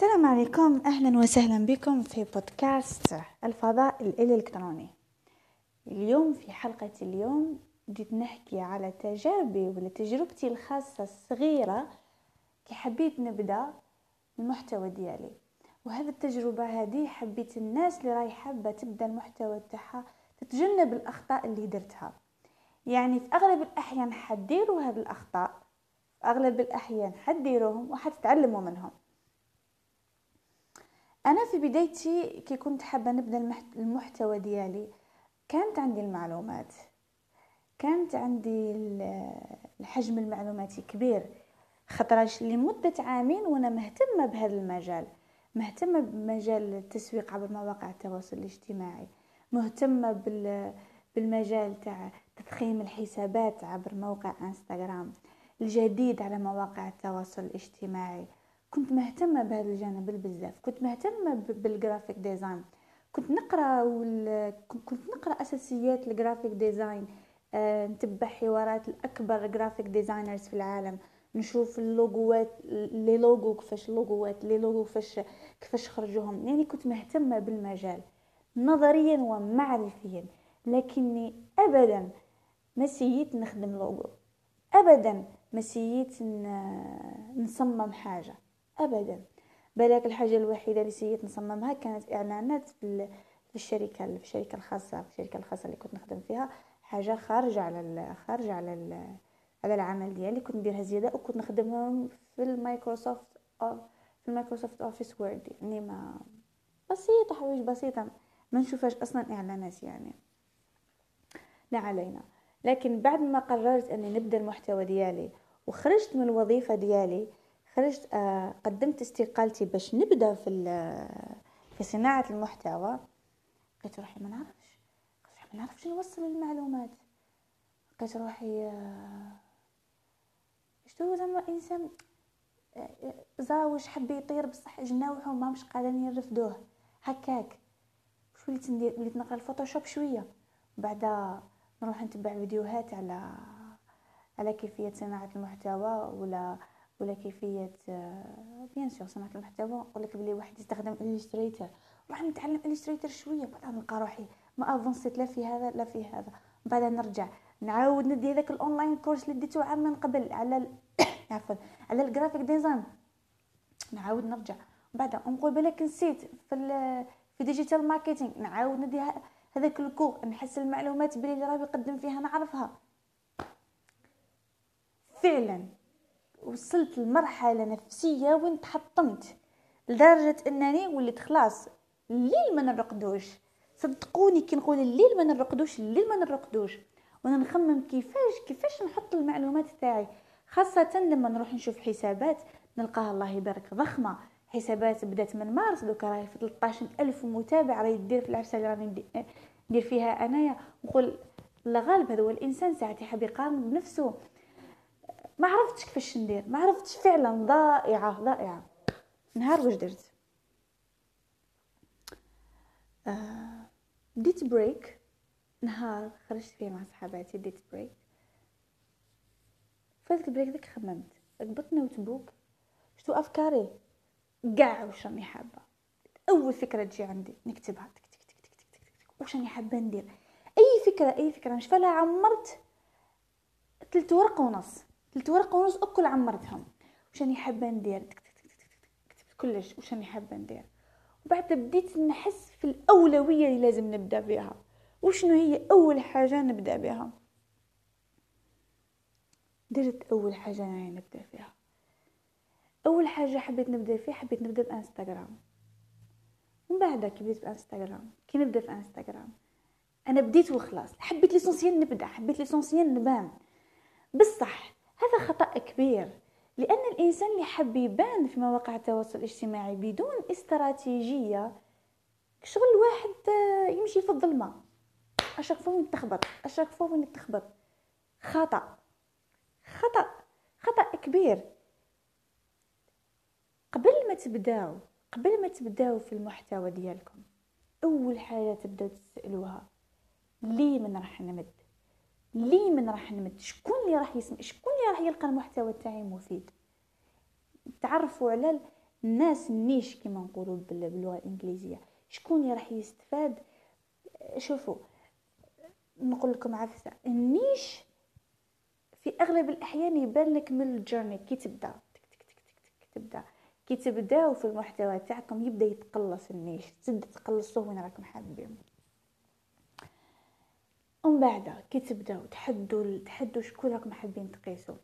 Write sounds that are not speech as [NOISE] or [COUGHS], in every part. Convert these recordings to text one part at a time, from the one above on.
السلام عليكم. أهلا وسهلا بكم في بودكاست الفضاء الإلكتروني. اليوم في حلقة اليوم بديت نحكي على تجاربي ولا تجربتي الخاصة الصغيرة كي حبيت نبدأ المحتوى ديالي. وهذه التجربة هذه حبيت الناس اللي راهي حابة تبدأ المحتوى تاعها تتجنب الأخطاء اللي درتها. يعني في أغلب الأحيان حديروا هذه الأخطاء في أغلب الأحيان حديروهم وحتتعلموا منهم. أنا في بدايتي كي كنت حابة نبدأ المحتوى ديالي كانت عندي المعلومات. كانت عندي الحجم المعلوماتي كبير خطرش لمدة عامين وأنا مهتمة بهذا المجال. مهتمة بمجال التسويق عبر مواقع التواصل الاجتماعي. مهتمة بال بالمجال تاع تضخيم الحسابات عبر موقع إنستغرام. الجديد على مواقع التواصل الاجتماعي. كنت مهتمة بهذا الجانب بزاف كنت مهتمة بال graphic design كنت نقرأ وال... كنت نقرأ أساسيات ال graphic design أه نتبع حوارات لأكبر graphic designers في العالم. نشوف اللوغوات les logos كيفاش اللوغوات les logos كيفاش كيفاش خرجوهم. يعني كنت مهتمة بالمجال نظريا ومعرفيا. لكني ابدا ما سييت نخدم لوغو. ابدا ما سييت نصمم حاجة. ابدا. بلاك الحاجة الوحيدة اللي سيت نصممها كانت إعلانات في الشركة في الشركة الخاصة في الشركة الخاصة اللي كنت نخدم فيها حاجة خارجه على خارجه على على العمل ديالي. كنت نديرها زيادة وكنت نخدمهم في المايكروسوفت في ال Microsoft Office Word يعني ما بسيطة حوايج بسيطة. ما نشوفهاش أصلا إعلانات يعني. لا علينا. لكن بعد ما قررت أني نبدأ المحتوى ديالي وخرجت من الوظيفة ديالي خرجت آه، قدمت استقالتي باش نبدأ في في صناعة المحتوى. لقيت روحي ما نعرفش ما نعرفش نوصل المعلومات. لقيت روحي آه، شتو زعما إنسان آه، زاوج حب يطير بصح جناوحو ما مش قادرين يرفدوه هكاك. وليت ندير وليت نقرأ ال Photoshop شوية. وبعدا نروح نتبع فيديوهات على على كيفية صناعة المحتوى ولا ولا كيفية bien sûr صناعه المحتوى نقول لك بلي واحد يستخدم Illustrator راح نتعلم Illustrator شوية بعد نلقى روحي ما افونسيت لا في هذا لا في هذا بعد نرجع نعاود ندي هذاك ال online course اللي ديتو عام من قبل على. [COUGHS] عفوا على ال graphic design نعاود نرجع بعد نقول بالك نسيت في. [COUGHS] في digital marketing نعاود ندي هذاك ال cours نحس المعلومات بلي اللي راه يقدم فيها نعرفها فعلا وصلت لمرحلة نفسية وين تحطمت لدرجة إنني وليت خلاص الليل ما نرقدوش. صدقوني كي نقول الليل ما نرقدوش الليل ما نرقدوش. وأنا نخمم كيفاش كيفاش نحط المعلومات تاعي. خاصة لما نروح نشوف حسابات نلقاها الله يبارك ضخمة. حسابات بدات من مارس دوكا راهي في 13 ألف متابع راهي دير في العرسة اللي راني ندير فيها أنايا. نقول لا غالب هذا هو الإنسان ساعات يحب يقارن بنفسه. ما عرفتش كيفاش ندير ما عرفتش فعلا ضائعة ضائعة. نهار واش درت؟ آه ديت break. نهار خرجت فيه مع صحاباتي ديت break. في داك ال break ديك خممت. قبضت notebook شتو أفكاري؟ كاع واش راني حابة. أول فكرة تجي عندي نكتبها. تك تك تك تك تك تك واش راني حابة ندير؟ أي فكرة أي فكرة. مش فلا عمرت ثلاث ورق ونص. ثلاث ورقة ونص أكل عمرتهم واش راني حابة ندير؟ كتبت كلش. واش راني حابة ندير؟ وبعد بديت نحس في الأولوية اللي لازم نبدأ بها وشنو هي أول حاجة نبدأ بها درت أول حاجة أنا نبدأ فيها. أول حاجة حبيت نبدأ فيها حبيت نبدأ بانستغرام ومن بعد كي بديت بانستغرام كي نبدأ في إنستغرام. أنا بديت وخلاص. حبيت l'essentiel نبدأ حبيت l'essentiel نبان. بصح هذا خطأ كبير لأن الإنسان اللي حب يبان في مواقع التواصل الاجتماعي بدون استراتيجية. شغل واحد يمشي في الظلمة. أشاك فوين تخبط أشاك فوين تخبط. خطأ خطأ خطأ كبير. قبل ما تبداو قبل ما تبداو في المحتوى ديالكم أول حاجة تبداو تسألوها ليه من راح نمد؟ ليه من راح نمد؟ شكون اللي راح يسمع؟ شكون اللي راح يلقى المحتوى تاعي مفيد؟ تعرفوا على الناس النيش كما نقولوا باللغة الإنجليزية. شكون اللي راح يستفاد؟ شوفوا نقول لكم عفسة. النيش في أغلب الأحيان يبان لك من الجورني كي تبدأ تك تك تك تك تك تبدأ. كي تبداو في المحتوى تاعكم يبدأ يتقلص النيش تبدأ تقلصوه وين راكم حابين. ومن بعد كي تبداو تحدوا تحدوا شكون راكم حابين تقيسوا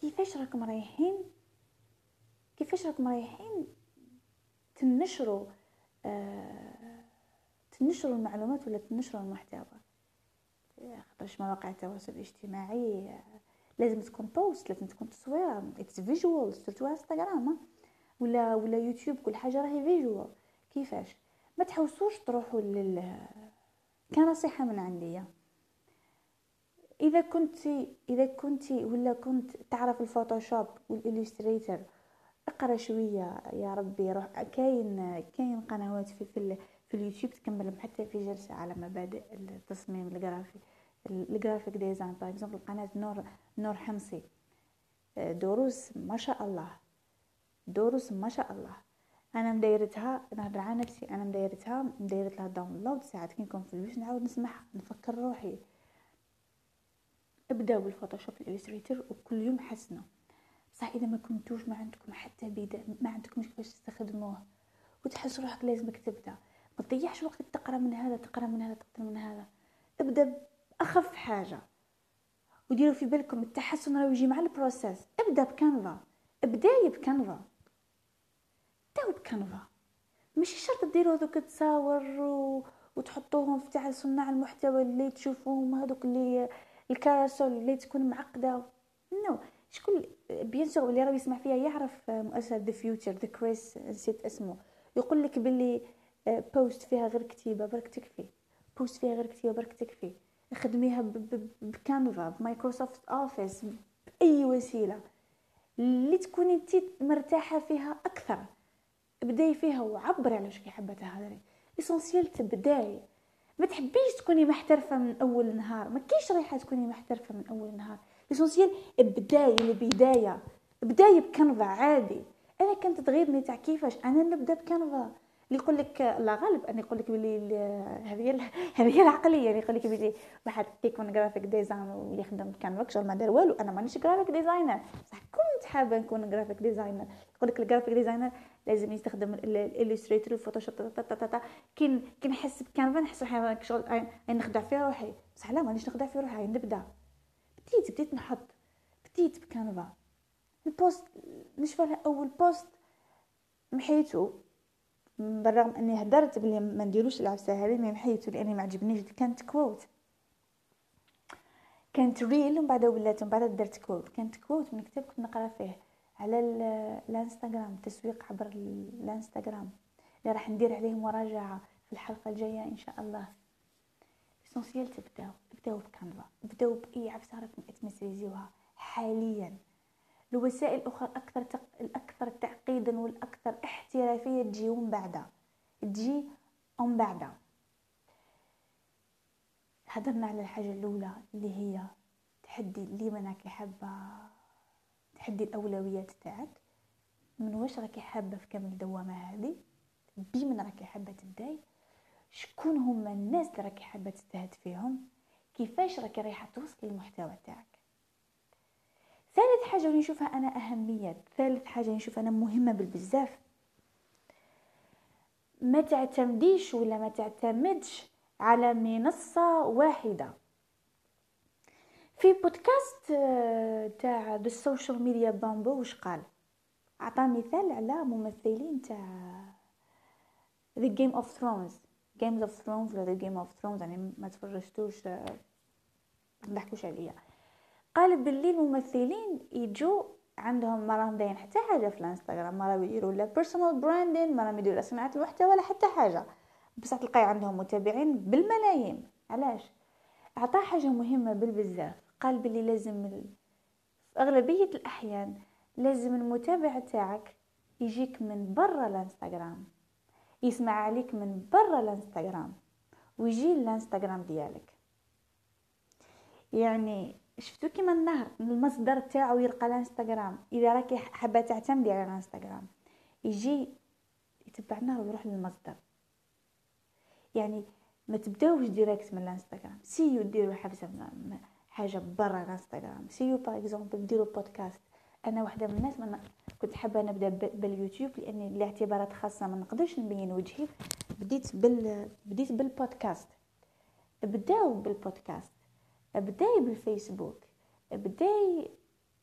كيفاش راكم رايحين؟ كيفاش راكم رايحين تنشروا آه تنشروا المعلومات ولا تنشروا المحتوى؟ خاطرش مواقع التواصل الاجتماعي لازم تكون post لازم تكون تصويره it's visual surtout Instagram ولا ولا يوتيوب كل حاجة راهي visual كيفاش؟ ما تحوسوش تروحوا لل كنصيحة من عندي. إذا كنت إذا كنت ولا كنت تعرف ال Photoshop وال Illustrator اقرأ شوية يا ربي روح كاين كاين قنوات في في, في اليوتيوب تكمل حتى في جلسه على مبادئ التصميم الجرافي ال graphic design. par exemple قناة نور نور حمصي. دروس ما شاء الله. دروس ما شاء الله. أنا مدايرتها نهضر على نفسي أنا مدايرتها مدايرت لها download ساعات كي نكون في البيت نعاود نسمعها نفكر روحي. ابداو بال Photoshop ال Illustrator وكل يوم حسنوا. صح إذا ما كنتوش ما عندكم حتى بداية ما عندكمش كيفاش تستخدموه. وتحس روحك لازمك تبدأ. ما تضيعش وقت تقرأ من هذا تقرأ من هذا تقرأ من هذا. ابدأ بأخف حاجة. وديروا في بالكم التحسن راه يجي مع ال process. ابدأ ب Canva. ابدأي ب Canva. ابداو ب Canva ماشي شرط ديروا هذوك التصاور و... وتحطوهم في تاع صناع المحتوى اللي تشوفوهم هذوك اللي ال carousel اللي تكون معقدة. no. no. شكون bien sûr اللي راه يسمع فيها يعرف مؤسسة The Futur ذا فيوتشر ذا كريس نسيت اسمه. يقول لك باللي post فيها غير كتيبة برك تكفي. post فيها غير كتيبة برك تكفي. خدميها ب Canva ب Microsoft Office بأي وسيلة. اللي تكوني انت مرتاحة فيها أكثر. بداي فيها وعبري على واش حابه تهضري essentiel تبداي. ما تحبيش تكوني محترفة من أول نهار. ما كاينش ريحه تكوني محترفة من أول نهار. essentiel بدايه البداية. بدايه ب Canva عادي. أنا كانت تغيرني تاع كيفاش؟ أنا نبدأ ب Canva اللي يقول لك الله غالب أنا يقول لك بلي هذه [LAUGHS] هذه العقلية. يعني يقول لك بلي واحد كيكون graphic designer ويخدم Canva شغل ما دار والو أنا مانيش graphic designer صح كنت حابة نكون graphic designer يقول لك ال graphic designer لازم يستخدم ال Illustrator ال Photoshop كي كي نحس ب Canva نحس روحي شغل نخدع فيها روحي. بصح لا مانيش نخدع فيها روحي نبدا بديت بديت نحط. بديت ب Canva. ال post نشوف أول post محيتو بالرغم أني هدرت بلي ما نديروش العفسة هذه ما محيتو لأني ما عجبنيش كانت quote كانت reel ومن بعد ولات ومن بعد درت quote كانت quote من كتاب كنت نقرأ فيه على الانستغرام تسويق عبر الانستغرام. اللي راح ندير عليه مراجعة في الحلقة الجاية إن شاء الله. essentiel تبداو تبداو ب Canva تبداو بأي عفسة راكم تماتريزيوها حاليا. الوسائل الأخرى الأكثر تق... الأكثر تعقيدا والأكثر احترافية. تجي من بعد تجي من بعد هدرنا على الحاجة الأولى اللي هي تحدي اللي منك حابة تحدي الأولويات تاعك. من واش راكي حابة في كامل الدوامة هذه؟ بمن راكي حابة تبداي؟ شكون هما الناس اللي راكي حابة تستهدفيهم كيفاش راكي رايحة توصلي المحتوى تاعك؟ ثالث حاجة نشوفها أنا أهمية ثالث حاجة نشوف أنا مهمة بالبزاف. ما تعتمديش ولا ما تعتمدش على منصة واحدة. في بودكاست آه، تاع social media بامبو واش قال؟ عطى مثال على ممثلين تاع The Game of Thrones Games of Thrones ولا The Game of Thrones يعني ما تفرجتوش ما تضحكوش عليا. قال باللي الممثلين يجوا عندهم ما راهم دايرين حتى حاجة في الانستغرام. ما راهم يديروا لا personal branding ما راهم يديروا لا صناعة المحتوى ولا حتى حاجة. بصح تلقاي عندهم متابعين بالملايين. علاش؟ عطى حاجة مهمة بالبزاف قال باللي لازم في أغلبية الأحيان لازم المتابع تاعك يجيك من برا الانستغرام. يسمع عليك من برا الانستغرام. ويجي الانستغرام ديالك. يعني شفتو كيما النهر المصدر تاعو يلقى الانستغرام إذا راكي حابة تعتمدي على الانستغرام يجي يتبعنا ويروح للمصدر. يعني ما تبداوش directe من الانستغرام. سيوا ديروا حاجة حاجة برا الانستغرام. سيوا par exemple ديروا بودكاست أنا واحدة من الناس من كنت حابة نبدأ باليوتيوب لأني لاعتبارات خاصة ما نقدرش نبين وجهي. بديت بال بديت بالبودكاست بداو بالبودكاست بداي بالفيسبوك بداي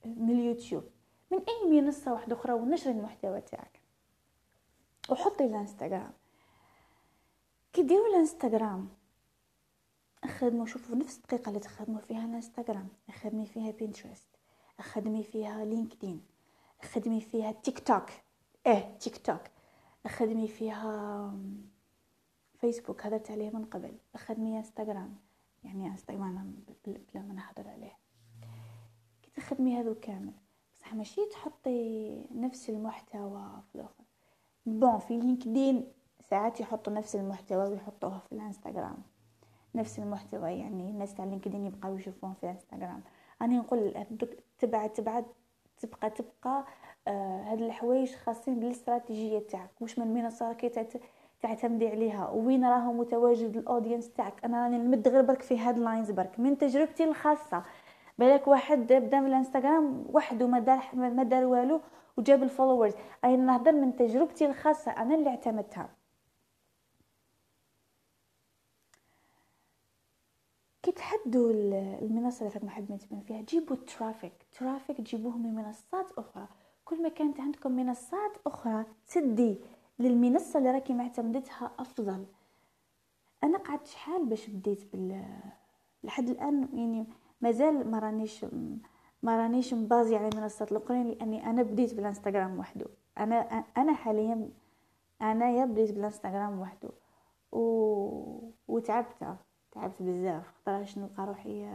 من اليوتيوب من أي منصة واحدة أخرى ونشر المحتوى تاعك. وحطي الإنستغرام. كي ديروا الإنستغرام خدموا شوفوا نفس الدقيقة اللي تخدموا فيها الإنستغرام. خدمي فيها بينترست خدمي فيها لينكدين خدمي فيها تيك توك آه تيك توك خدمي فيها فيسبوك هدرت عليه من قبل. خدمي انستغرام يعني انستغرام بلا ما نهضر عليه. كي تخدمي هذو كامل. بصح ماشي تحطي نفس المحتوى في الآخر. bon في لينكدين ساعات يحطوا نفس المحتوى ويحطوه في الإنستغرام. نفس المحتوى يعني الناس تاع لينكدين يبقاو يشوفون في الإنستغرام. أنا نقول تبع تبع تبقى تبقى آه هاد الحوايج خاصين بالإستراتيجية تاعك. واش من منصة كي تعتمدي عليها وين راه متواجد ال audience تاعك؟ أنا راني نمد غير برك في headlines برك من تجربتي الخاصة. بالك واحد بدا من الانستغرام وحده ما دار ما دار والو وجاب ال followers أنا نهضر من تجربتي الخاصة أنا اللي اعتمدتها. كي تحدوا المنصة اللي راكم حابين تبان فيها جيبوا ال traffic traffic جيبوه من منصات أخرى. كل ما كانت عندكم منصات أخرى تدي. للمنصة اللي راكي معتمدتها أفضل. أنا قعدت شحال باش بديت بال لحد الآن يعني مازال ما رانيش ما رانيش مبازية على المنصات الأخرين لأني أنا بديت بالإنستغرام وحده. أنا أنا حاليا أنا يا بديت بالإنستغرام وحده. و... وتعبت تعبت بزاف. خاطرش نلقى روحي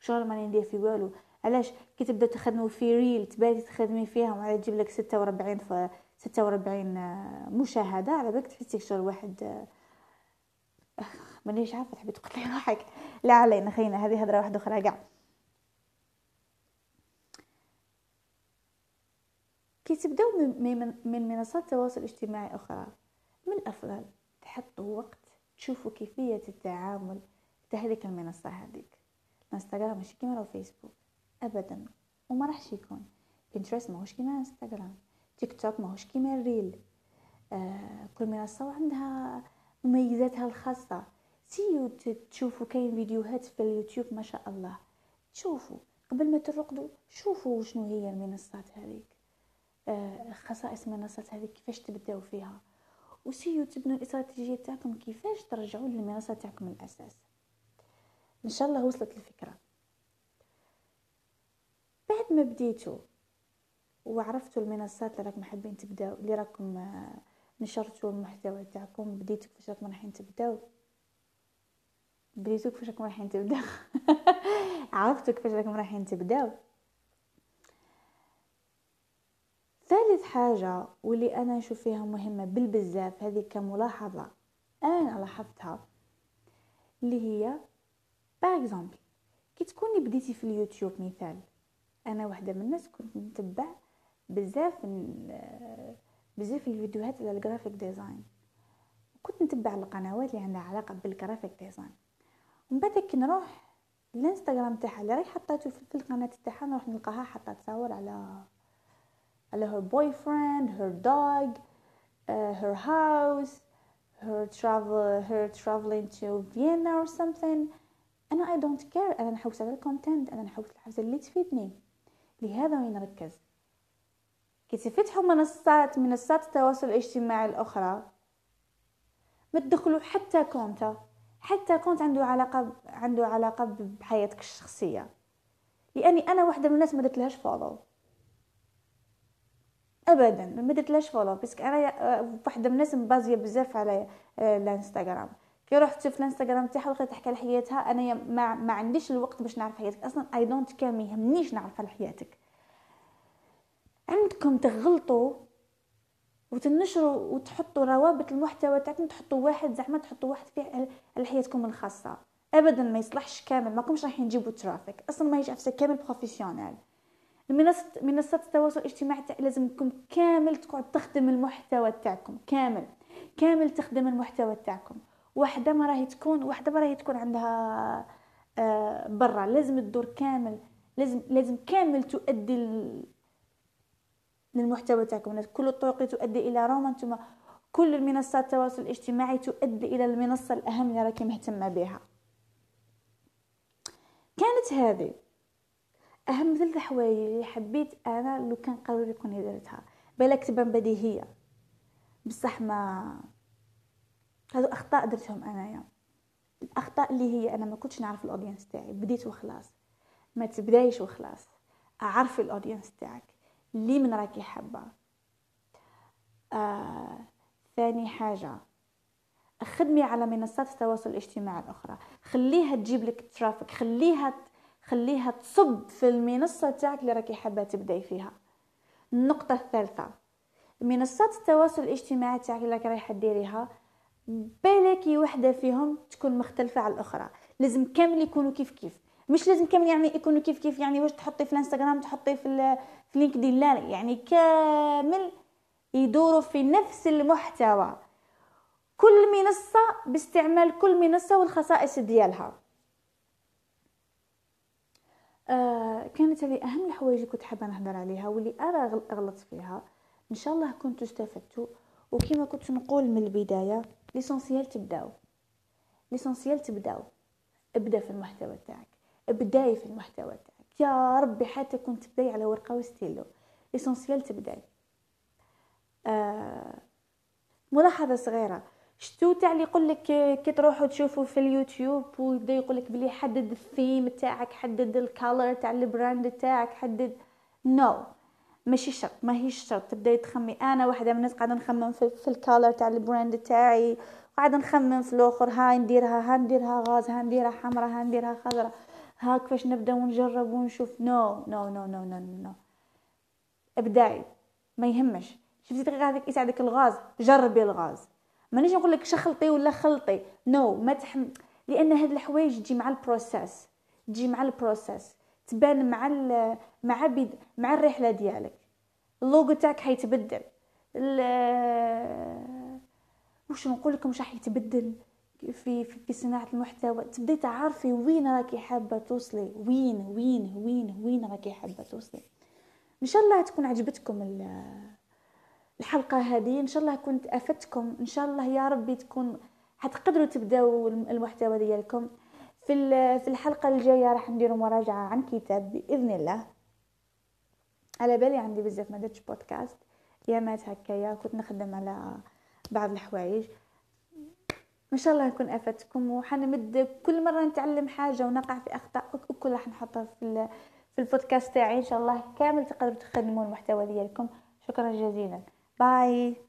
شغل ماني ندير في والو. علاش؟ كي تبدأ تخدموا في reel تباتي تخدمي فيها وعاد تجيب لك 46 ف 46 مشاهدة على بالك تحسي شغل واحد مانيش عارفة تحبي تقتلي روحك [LAUGHS] لا علينا خينا هذه هضره واحدة أخرى كاع كي تبداو من منصات التواصل الاجتماعي أخرى. من الأفضل تحطوا وقت تشوفوا كيفية التعامل هذيك المنصة هذيك. الانستغرام ماشي كيما فيسبوك ابدا. وما راحش يكون. بنترست ماهوش كيما انستغرام تيك توك ماهوش كيما ال reel. آه كل منصه وعندها مميزاتها الخاصة. سيوا تشوفوا كاين فيديوهات في اليوتيوب ما شاء الله. تشوفوا. قبل ما ترقدوا شوفوا شنو هي المنصات هذيك. آه خصائص المنصات هذيك كيفاش تبداو فيها. وسيو تبنوا الاستراتيجية تاعكم كيفاش ترجعوا للمنصة تاعكم من الأساس. إن شاء الله وصلت الفكرة. بعد ما بديتوا وعرفتوا المنصات اللي راكم حابين تبداو اللي راكم آه، نشرتوا المحتوى تاعكم بديتوا كيفاش راكم رايحين تبداو. بديتوا كيفاش راكم رايحين تبداو. [LAUGHS] عرفتوا كيفاش راكم رايحين تبداو. ثالث حاجة واللي أنا نشوف فيها مهمة بالبزاف هذه كملاحظة أنا لاحظتها اللي هي par exemple كي تكوني بديتي في اليوتيوب مثال أنا واحدة من الناس كنت نتبع بزاف بزاف الفيديوهات على ال graphic design كنت نتبع القنوات اللي عندها علاقة بال graphic design ومن بعد كي نروح الانستغرام تاعها اللي راهي حطاتو في القناة تاعها نروح نلقاها حاطة تصاور على على her boyfriend her dog uh, her house her travel her traveling to Vienna or something. أنا I don't care أنا نحوس على ال content أنا نحوس الحاجة اللي تفيدني. لهذا وين نركز؟ كي تفتحوا منصات منصات التواصل الاجتماعي الأخرى ما تدخلوا حتى content حتى content عنده علاقة عنده علاقة بحياتك الشخصية. لأني أنا واحدة من الناس ما درتلهاش follow ابدا ما درتلهاش follow parce que أنا واحدة من الناس مبازية بزاف على آه، الانستغرام. كي رحت في الانستغرام تاعها وبقيت تحكي على حياتها أنا ما, ما عنديش الوقت باش نعرف حياتك. أصلا I don't care يهمنيش نعرف على حياتك. عندكم تغلطوا وتنشروا وتحطوا روابط المحتوى تاعكم تحطوا واحد زعما تحطوا واحد على حياتكم الخاصة. ابدا ما يصلحش كامل ما كومش رايحين نجيبوا traffic. أصلا ما يجي كامل professionnel المنصات منصات التواصل الاجتماعي لازمكم كامل تقعد تخدم المحتوى تاعكم. كامل. كامل تخدم المحتوى تاعكم. واحدة ما راهي تكون واحدة ما راهي تكون عندها آه برا. لازم تدور كامل. لازم لازم كامل تؤدي للمحتوى تاعكم كل الطرق تؤدي إلى روما أنتم كل المنصات التواصل الاجتماعي تؤدي إلى المنصة الأهم اللي راكي مهتمة بها. كانت هذه أهم ثلاث حوايج اللي حبيت أنا لو كان قالوا كوني درتها بالك تبان بديهية. بصح ما هذو أخطاء درتهم أنايا. الأخطاء اللي هي أنا ما كنتش نعرف ال audience تاعي. بديت وخلاص. ما تبدايش وخلاص. اعرفي ال audience تاعك. اللي من راكي حابة؟ آه ثاني حاجة خدمي على منصات التواصل الاجتماعي الأخرى. خليها تجيب لك traffic خليها خليها تصب في المنصة تاعك اللي راكي حابة تبدأي فيها. النقطة الثالثة منصات التواصل الاجتماعي تاعك اللي رايحة ديريها بالكي وحدة فيهم تكون مختلفة على الأخرى. لازم كامل يكونوا كيف كيف. مش لازم كامل يعني يكونوا كيف كيف يعني واش تحطي في الانستغرام تحطي في في لينكدين لا يعني كامل يدوروا في نفس المحتوى. كل منصة باستعمال كل منصة والخصائص ديالها. آه كانت هذه أهم الحوايج اللي كنت حابة نهضر عليها واللي أنا غلطت فيها. إن شاء الله كنتوا استفدتوا. وكما كنت نقول من البداية l'essentiel تبداو. l'essentiel تبداو. ابدأ في المحتوى تاعك. ابداي في المحتوى تاعك. يا ربي حتى كنت تبداي على ورقة و stylo. l'essentiel تبداي. آه ملاحظة صغيرة. شتو تاع اللي يقول لك كي تروحوا تشوفوا في اليوتيوب ويبدا يقول لك بلي حدد ال thème تاعك حدد ال color تاع ال brand تاعك حدد. no no. ماشي شرط. ما هي شرط. تبداي تخمي. أنا واحدة من الناس قاعدة نخمم في, في ال color تاع ال brand تاعي. قاعدة نخمم في الآخر. هاي نديرها. ها نديرها rose. ها نديرها حمرا ها نديرها خضرا ها كيفاش نبدا ونجرب ونشوف no no no no no no ابداعي ما يهمش. شفتي دقيقة هذيك يساعدك ال rose؟ جربي ال rose. مانيش نقول لك شخلطي ولا خلطي. no no. ما تحم لأن هاد الحوايج تجي مع ال process. تجي مع البروسيس. تبان مع ال... مع بد... مع الرحلة ديالك. اللوغو تاعك حيتبدل. ال... واش نقول لكم واش راح يتبدل في, في صناعة المحتوى. تبدأي تعرفي وين راكي حابة توصلي. وين وين وين وين راكي حابة توصلي. إن شاء الله تكون عجبتكم الحلقة هذه. إن شاء الله كنت أفدتكم. إن شاء الله يا ربي تكون حتقدروا تبداو المحتوى ديالكم. في في الحلقة الجاية راح نديروا مراجعة عن كتاب بإذن الله. على بالي عندي بزاف ما درتش بودكاست يامات هكايا. كنت نخدم على بعض الحوايج. ان شاء الله نكون افدتكم وحنمد كل مرة نتعلم حاجة ونقع في أخطاء وكل راح نحطها في في البودكاست تاعي إن شاء الله كامل تقدروا تخدموا المحتوى ديالكم. شكرا جزيلا. باي.